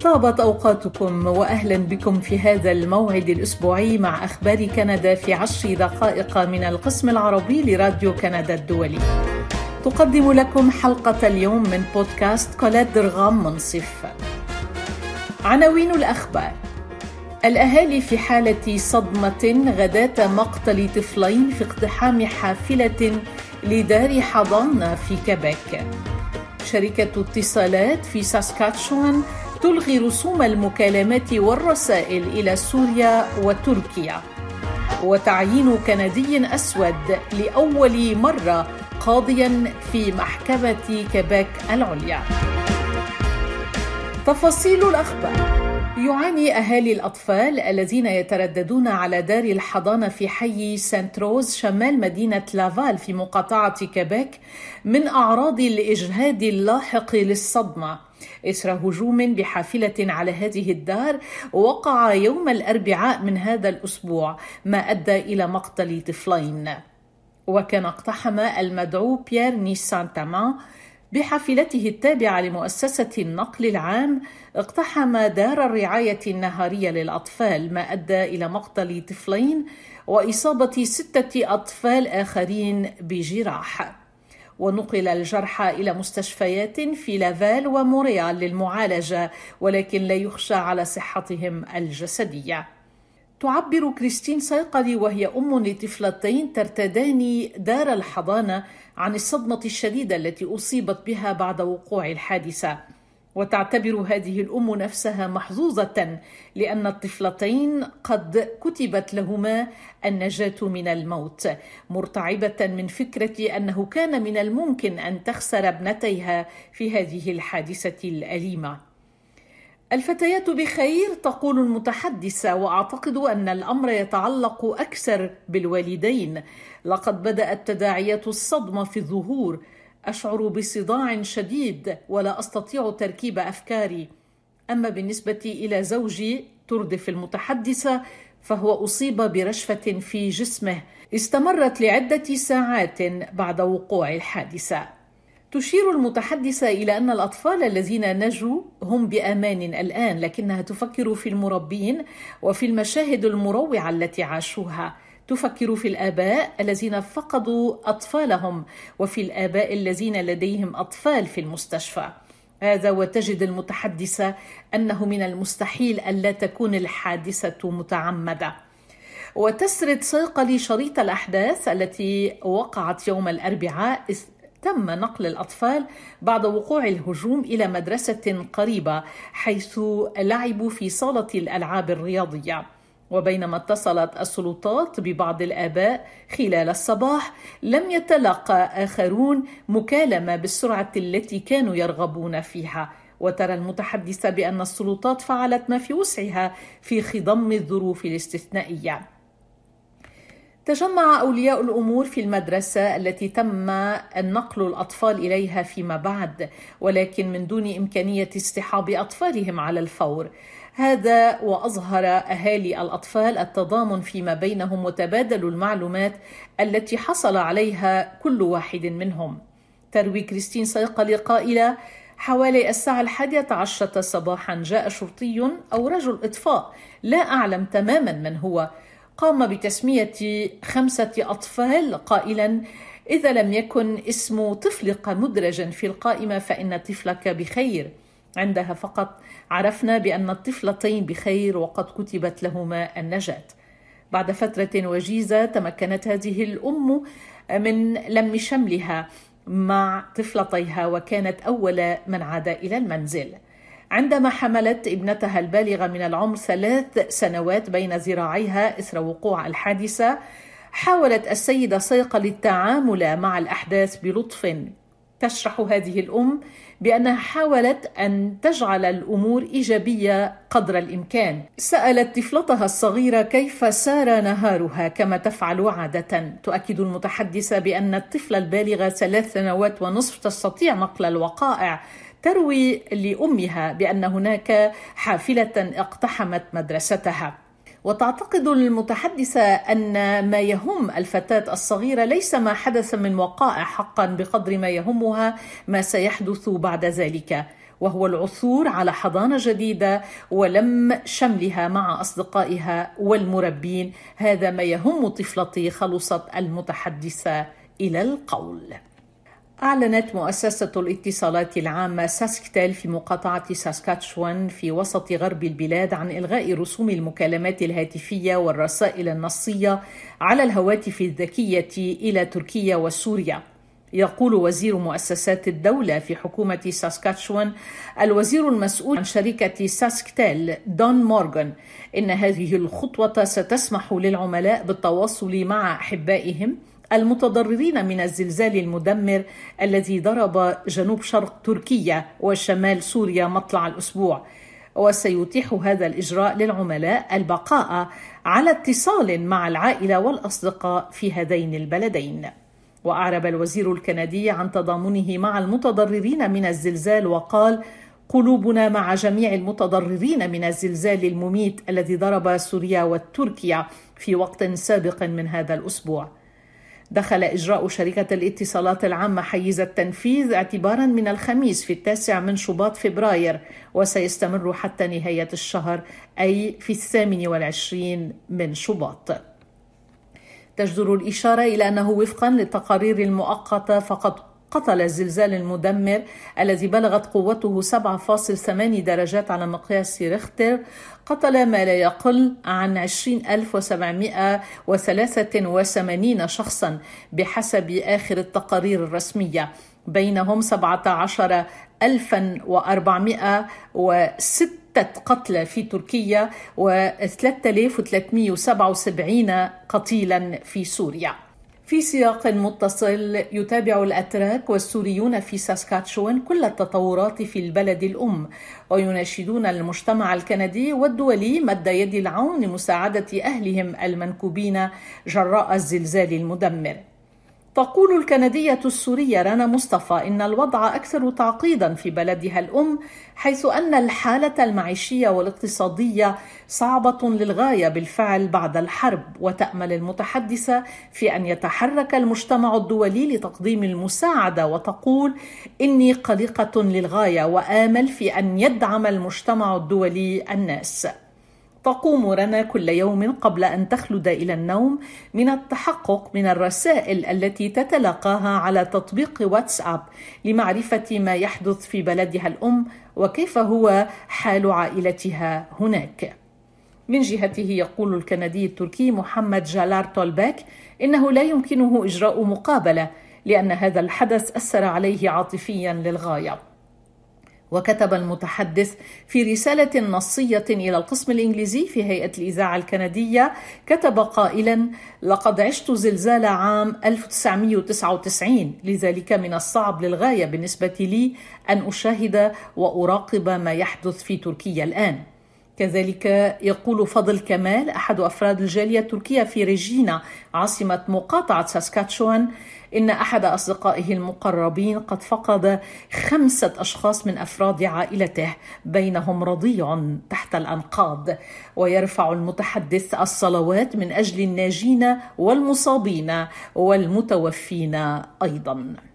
طابت أوقاتكم واهلا بكم في هذا الموعد الأسبوعي مع أخبار كندا في عشر دقائق من القسم العربي لراديو كندا الدولي. تقدم لكم حلقة اليوم من بودكاست كولات درغام منصف. عناوين الأخبار الأهالي في حالة صدمة غداة مقتل طفلين في اقتحام حافلة لدار حضانة في كيبيك. شركة اتصالات في ساسكاتشوان تلغي رسوم المكالمات والرسائل إلى سوريا وتركيا. وتعيين كندي أسود لأول مرة قاضيا في محكمة كيبيك العليا. تفاصيل الأخبار. يعاني أهالي الأطفال الذين يترددون على دار الحضانة في حي سانت روز شمال مدينة لافال في مقاطعة كيبيك من أعراض الإجهاد اللاحق للصدمة. إثر هجوم بحافلة على هذه الدار وقع يوم الأربعاء من هذا الأسبوع ما أدى إلى مقتل طفلين. وكان اقتحم المدعو بيير نيسان تامان بحافلته التابعة لمؤسسة النقل العام اقتحم دار الرعاية النهارية للأطفال ما أدى إلى مقتل طفلين وإصابة ستة أطفال آخرين بجراح. ونقل الجرحى إلى مستشفيات في لافال وموريال للمعالجة ولكن لا يخشى على صحتهم الجسدية. تعبر كريستين صيقلي وهي أم لطفلتين ترتدان دار الحضانة عن الصدمة الشديدة التي أصيبت بها بعد وقوع الحادثة. وتعتبر هذه الأم نفسها محظوظة لأن الطفلتين قد كتبت لهما النجاة من الموت مرتعبة من فكرة أنه كان من الممكن أن تخسر ابنتيها في هذه الحادثة الأليمة. الفتيات بخير تقول المتحدثة وأعتقد أن الأمر يتعلق أكثر بالوالدين. لقد بدأت تداعيات الصدمة في الظهور أشعر بصداع شديد ولا أستطيع تركيب أفكاري. أما بالنسبة إلى زوجي تردف المتحدثة فهو أصيب برشفة في جسمه. استمرت لعدة ساعات بعد وقوع الحادثة. تشير المتحدثة إلى أن الأطفال الذين نجوا هم بأمان الآن لكنها تفكر في المربين وفي المشاهد المروعة التي عاشوها. تفكر في الآباء الذين فقدوا أطفالهم وفي الآباء الذين لديهم أطفال في المستشفى. هذا وتجد المتحدثه أنه من المستحيل الا تكون الحادثة متعمدة. وتسرد صيقلي شريط الأحداث التي وقعت يوم الأربعاء تم نقل الأطفال بعد وقوع الهجوم إلى مدرسة قريبة حيث لعبوا في صالة الألعاب الرياضية. وبينما اتصلت السلطات ببعض الآباء خلال الصباح لم يتلقى آخرون مكالمة بالسرعة التي كانوا يرغبون فيها. وترى المتحدثه بأن السلطات فعلت ما في وسعها في خضم الظروف الاستثنائية. تجمع أولياء الأمور في المدرسة التي تم النقل الأطفال إليها فيما بعد ولكن من دون إمكانية اصطحاب أطفالهم على الفور. هذا وأظهر أهالي الأطفال التضامن فيما بينهم وتبادلوا المعلومات التي حصل عليها كل واحد منهم. تروي كريستين صيقلي قائله حوالي الساعة الحادية عشرة صباحا. جاء شرطي أو رجل إطفاء لا أعلم تماما من هو. قام بتسمية خمسة أطفال قائلا إذا لم يكن اسم طفلك مدرجا في القائمة فإن طفلك بخير. عندها فقط عرفنا بأن الطفلتين بخير وقد كتبت لهما النجاة. بعد فترة وجيزة تمكنت هذه الأم من لم شملها مع طفلتيها وكانت أول من عاد إلى المنزل. عندما حملت ابنتها البالغة من العمر ثلاث سنوات بين ذراعيها إثر وقوع الحادثة حاولت السيدة صيقة للتعامل مع الأحداث بلطف تشرح هذه الأم بأنها حاولت أن تجعل الأمور إيجابية قدر الإمكان. سألت طفلتها الصغيرة كيف سار نهارها كما تفعل عادة. تؤكد المتحدثة بأن الطفلة البالغة ثلاث سنوات ونصف تستطيع نقل الوقائع تروي لأمها بأن هناك حافلة اقتحمت مدرستها. وتعتقد المتحدثه أن ما يهم الفتاة الصغيرة ليس ما حدث من وقائع حقا بقدر ما يهمها ما سيحدث بعد ذلك وهو العثور على حضانة جديدة ولم شملها مع أصدقائها والمربين. هذا ما يهم طفلتي خلصت المتحدثة إلى القول. أعلنت مؤسسة الاتصالات العامة ساسكتيل في مقاطعة ساسكاتشوان في وسط غرب البلاد عن إلغاء رسوم المكالمات الهاتفية والرسائل النصية على الهواتف الذكية إلى تركيا وسوريا. يقول وزير مؤسسات الدولة في حكومة ساسكاتشوان الوزير المسؤول عن شركة ساسكتيل دون مورغان إن هذه الخطوة ستسمح للعملاء بالتواصل مع أحبائهم المتضررين من الزلزال المدمر الذي ضرب جنوب شرق تركيا وشمال سوريا مطلع الأسبوع. وسيتيح هذا الإجراء للعملاء البقاء على اتصال مع العائلة والأصدقاء في هذين البلدين. وأعرب الوزير الكندي عن تضامنه مع المتضررين من الزلزال وقال قلوبنا مع جميع المتضررين من الزلزال المميت الذي ضرب سوريا وتركيا في وقت سابق من هذا الأسبوع. دخل إجراء شركة الاتصالات العامة حيز التنفيذ اعتبارا من الخميس في التاسع من شباط فبراير وسيستمر حتى نهاية الشهر أي في الثامن والعشرين من شباط. تجدر الإشارة إلى أنه وفقا للتقارير المؤقتة فقد قتل الزلزال المدمر الذي بلغت قوته 7.8 درجات على مقياس ريختر. قتل ما لا يقل عن 20783 شخصا بحسب آخر التقارير الرسمية. بينهم 17406 قتلى في تركيا و 3377 قتيلا في سوريا. في سياق متصل يتابع الأتراك والسوريون في ساسكاتشوان كل التطورات في البلد الأم ويناشدون المجتمع الكندي والدولي مد يد العون لمساعدة أهلهم المنكوبين جراء الزلزال المدمر. تقول الكندية السورية رنا مصطفى إن الوضع أكثر تعقيدا في بلدها الأم حيث أن الحالة المعيشية والاقتصادية صعبة للغاية بالفعل بعد الحرب وتأمل المتحدثة في أن يتحرك المجتمع الدولي لتقديم المساعدة وتقول إني قلقة للغاية وآمل في أن يدعم المجتمع الدولي الناس. تقوم رنا كل يوم قبل أن تخلد إلى النوم من التحقق من الرسائل التي تتلقاها على تطبيق واتساب لمعرفة ما يحدث في بلدها الأم وكيف هو حال عائلتها هناك. من جهته يقول الكندي التركي محمد جالار تولباك إنه لا يمكنه إجراء مقابلة لأن هذا الحدث أثر عليه عاطفيا للغاية. وكتب المتحدث في رسالة نصية إلى القسم الإنجليزي في هيئة الإذاعة الكندية كتب قائلا لقد عشت زلزال عام 1999 لذلك من الصعب للغاية بالنسبة لي أن أشاهد وأراقب ما يحدث في تركيا الآن. كذلك يقول فضل كمال أحد أفراد الجالية التركية في ريجينا عاصمة مقاطعة ساسكاتشوان إن أحد أصدقائه المقربين قد فقد خمسة أشخاص من أفراد عائلته بينهم رضيع تحت الأنقاض. ويرفع المتحدث الصلوات من أجل الناجين والمصابين والمتوفين أيضاً.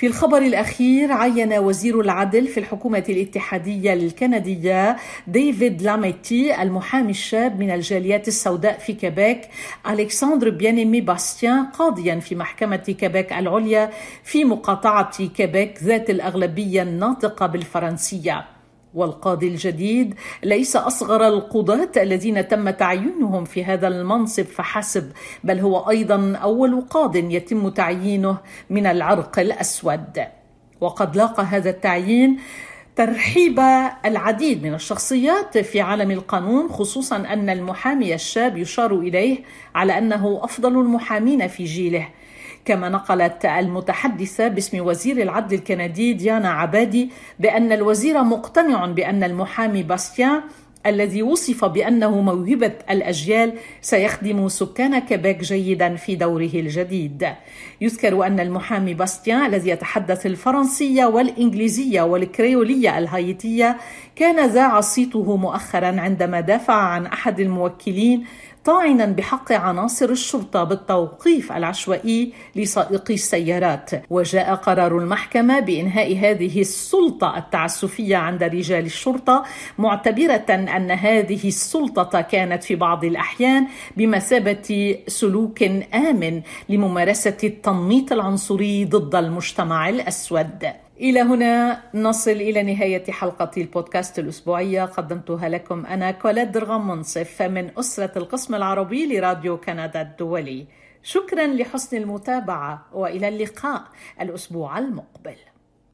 في الخبر الأخير عين وزير العدل في الحكومة الاتحادية الكندية ديفيد لاميتي المحامي الشاب من الجاليات السوداء في كيبيك ألكسندر بيانيمي باستيان قاضيا في محكمة كيبيك العليا في مقاطعة كيبيك ذات الأغلبية الناطقة بالفرنسية. والقاضي الجديد ليس أصغر القضاة الذين تم تعيينهم في هذا المنصب فحسب بل هو أيضا أول قاض يتم تعيينه من العرق الأسود. وقد لاقى هذا التعيين ترحيب العديد من الشخصيات في عالم القانون خصوصا أن المحامي الشاب يشار إليه على أنه أفضل المحامين في جيله. كما نقلت المتحدثة باسم وزير العدل الكندي ديانا عبادي بأن الوزير مقتنع بأن المحامي باستيان الذي وصف بأنه موهبة الأجيال سيخدم سكان كيبيك جيدا في دوره الجديد. يذكر أن المحامي باستيان الذي يتحدث الفرنسية والإنجليزية والكريولية الهايتية كان ذاع صيته مؤخرا عندما دافع عن أحد الموكلين طاعنا بحق عناصر الشرطة بالتوقيف العشوائي لسائقي السيارات. وجاء قرار المحكمة بإنهاء هذه السلطة التعسفية عند رجال الشرطة معتبرة أن هذه السلطة كانت في بعض الأحيان بمثابة سلوك آمن لممارسة التنميط العنصري ضد المجتمع الأسود. إلى هنا نصل إلى نهاية حلقة البودكاست الأسبوعية. قدمتها لكم أنا كولاد درغم منصف من أسرة القسم العربي لراديو كندا الدولي. شكرا لحسن المتابعة وإلى اللقاء الأسبوع المقبل.